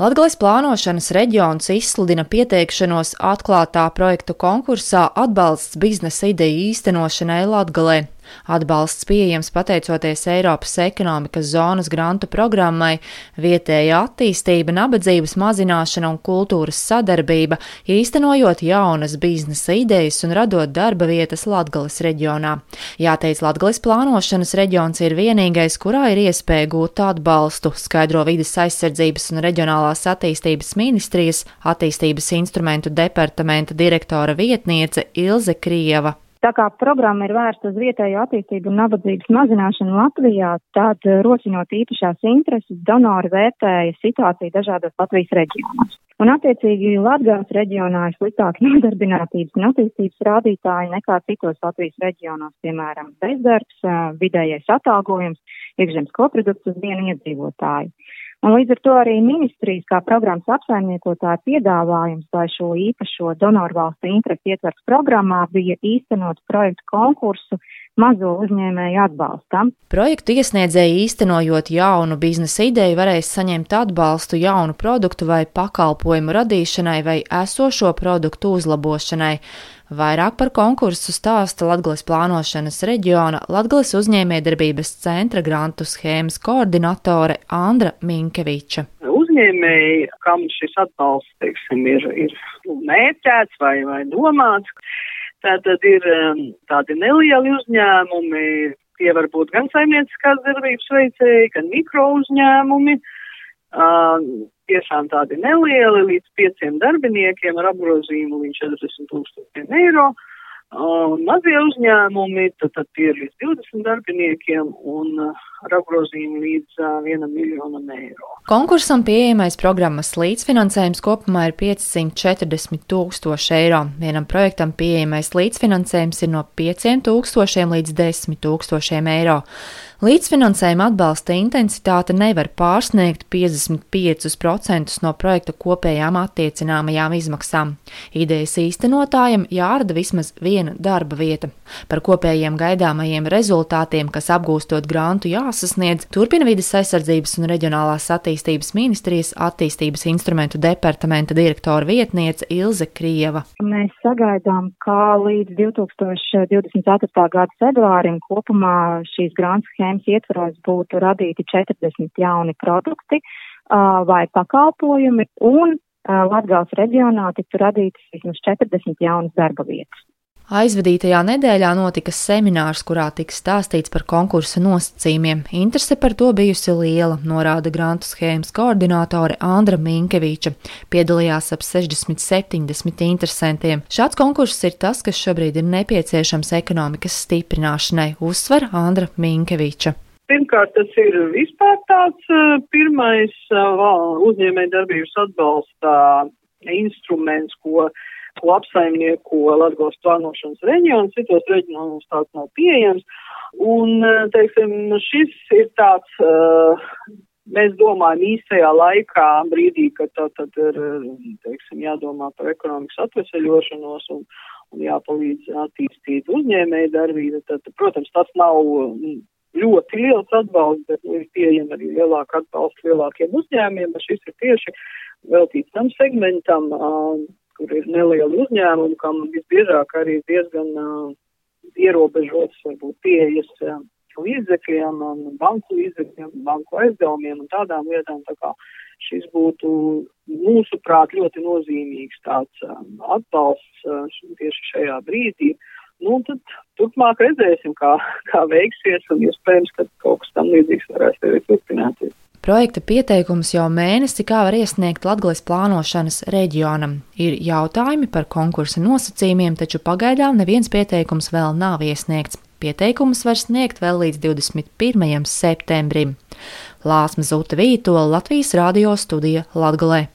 Latgales plānošanas reģions izsludina pieteikšanos atklātā projektu konkursā atbalsts biznesa ideju īstenošanai Latgalē. Atbalsts pieejams pateicoties Eiropas ekonomikas zonas grantu programmai, vietēja attīstība, nabadzības mazināšana un kultūras sadarbība, īstenojot jaunas biznesa idejas un radot darba vietas Latgales reģionā. Jāteic, Latgales plānošanas reģions ir vienīgais, kurā ir iespēja gūt atbalstu, skaidro vidas aizsardzības un reģionālās attīstības ministrijas attīstības instrumentu departamenta direktora vietniece Ilze Krieva. Tā kā programma ir vērsta uz vietējo attīstību un nabadzības mazināšanu Latvijā, tad eh, rosinot īpašās intereses, donori vērtēja situāciju dažādos Latvijas reģionos. Un attiecīgi Latgales reģionā ir sliktāki nodarbinātības un attīstības rādītāji nekā citos Latvijas reģionos, piemēram, bezdarbs, eh, vidējais atalgojums, iekšzemes koprodukts uz vienu iedzīvotāju. Un līdz ar to arī ministrijas kā programmas apsaimniekotāja piedāvājums, lai šo īpašo donoru valstu interesi ietvers programmā, bija īstenot projektu konkursu mazo uzņēmēju atbalstam. Projektu iesniedzēji īstenojot jaunu biznesa ideju varēs saņemt atbalstu jaunu produktu vai pakalpojumu radīšanai vai esošo produktu uzlabošanai. Vairāk par konkursu stāsta Latgales plānošanas reģiona Latgales uzņēmējdarbības centra grantu schēmas koordinatore Andra Minkeviča. Uzņēmēji, kam šis atbalsts, teiksim, ir, ir mērķēts vai, vai domāts, tātad ir um, tādi nelieli uzņēmumi, tie var būt gan saimnieciskās darbības veicēji, gan mikro uzņēmumi. Uh, tiešām tādi nelieli, līdz pieciem darbiniekiem ar apgrozījumu līdz 40 tūkstošiem eiro. Un mazie uzņēmumi, tad, tad tie ir līdz 20 darbiniekiem un ar apgrozījumu līdz uh, 1 miljonam eiro. Konkursam pieejamais programmas līdzfinansējums kopumā ir 540 tūkstoši eiro. Vienam projektam pieejamais līdzfinansējums ir no 5 tūkstošiem līdz 10 tūkstošiem eiro. Līdzfinansējuma atbalsta intensitāte nevar pārsniegt 55% no projekta kopējām attiecināmajām izmaksām. Idejas īstenotājiem jārada vismaz viena darba vieta. Par kopējiem gaidāmajiem rezultātiem, kas apgūstot grantu jāsasniedz, turpina vidas aizsardzības un reģionālās attīstības ministrijas attīstības instrumentu departamenta direktora vietniece Ilze Krieva. Mēs sagaidām, ka līdz 2024. gada februārim kopumā šīs grantu schēmas schēmas ietvaros būtu radīti 40 jauni produkti uh, vai pakalpojumi un uh, Latgales reģionā tiktu radītas vismaz 40 jaunas darba vietas. Aizvadītajā nedēļā notika seminārs, kurā tika stāstīts par konkursa nosacījumiem. Interese par to bijusi liela, norāda grantu schēmas koordinātore Andra Minkeviča. Piedalījās ap 60-70 interesantiem. Šāds konkurss ir tas, kas šobrīd ir nepieciešams ekonomikas stiprināšanai, uzsver Andra Minkeviča. Pirmkārt, tas ir vispār tāds pirmais uh, uzņēmē darbības atbalsta instruments, ko apsaimnieko Latgales plānošanas reģions, citos reģionos tāds nav pieejams. Un, eh, teiksim, šis ir tāds, uh, mēs domājam īstajā laikā, brīdī, kad tā tad ir, teiksim, jādomā par ekonomikas atveseļošanos un, un jāpalīdz attīstīt uzņēmēju darbību. Tad, protams, tas nav mm, ļoti liels atbalsts, bet nu, ir pieejama arī lielāka atbalsta lielākiem uzņēmiem, bet šis ir tieši veltīts tam segmentam. Kur ir nelieli uzņēmumi, kam visbiežāk arī diezgan uh, ierobežotas varbūt pieejas uh, līdzekļiem, un banku līdzekļiem, banku aizdevumiem un tādām lietām. Tā kā šis būtu mūsuprāt ļoti nozīmīgs tāds um, atbalsts uh, tieši šajā brīdī. Nu, tad turpmāk redzēsim, kā, kā veiksies, un iespējams, ka kaut kas tam līdzīgs varēs arī turpināties. Projekta pieteikums jau mēnesi kā var iesniegt Latgales plānošanas reģionam. Ir jautājumi par konkursa nosacījumiem, taču pagaidām neviens pieteikums vēl nav iesniegts. Pieteikumus var sniegt vēl līdz 21. septembrim. Lāsma Zuta Vītola Latvijas radio studija Latgalē.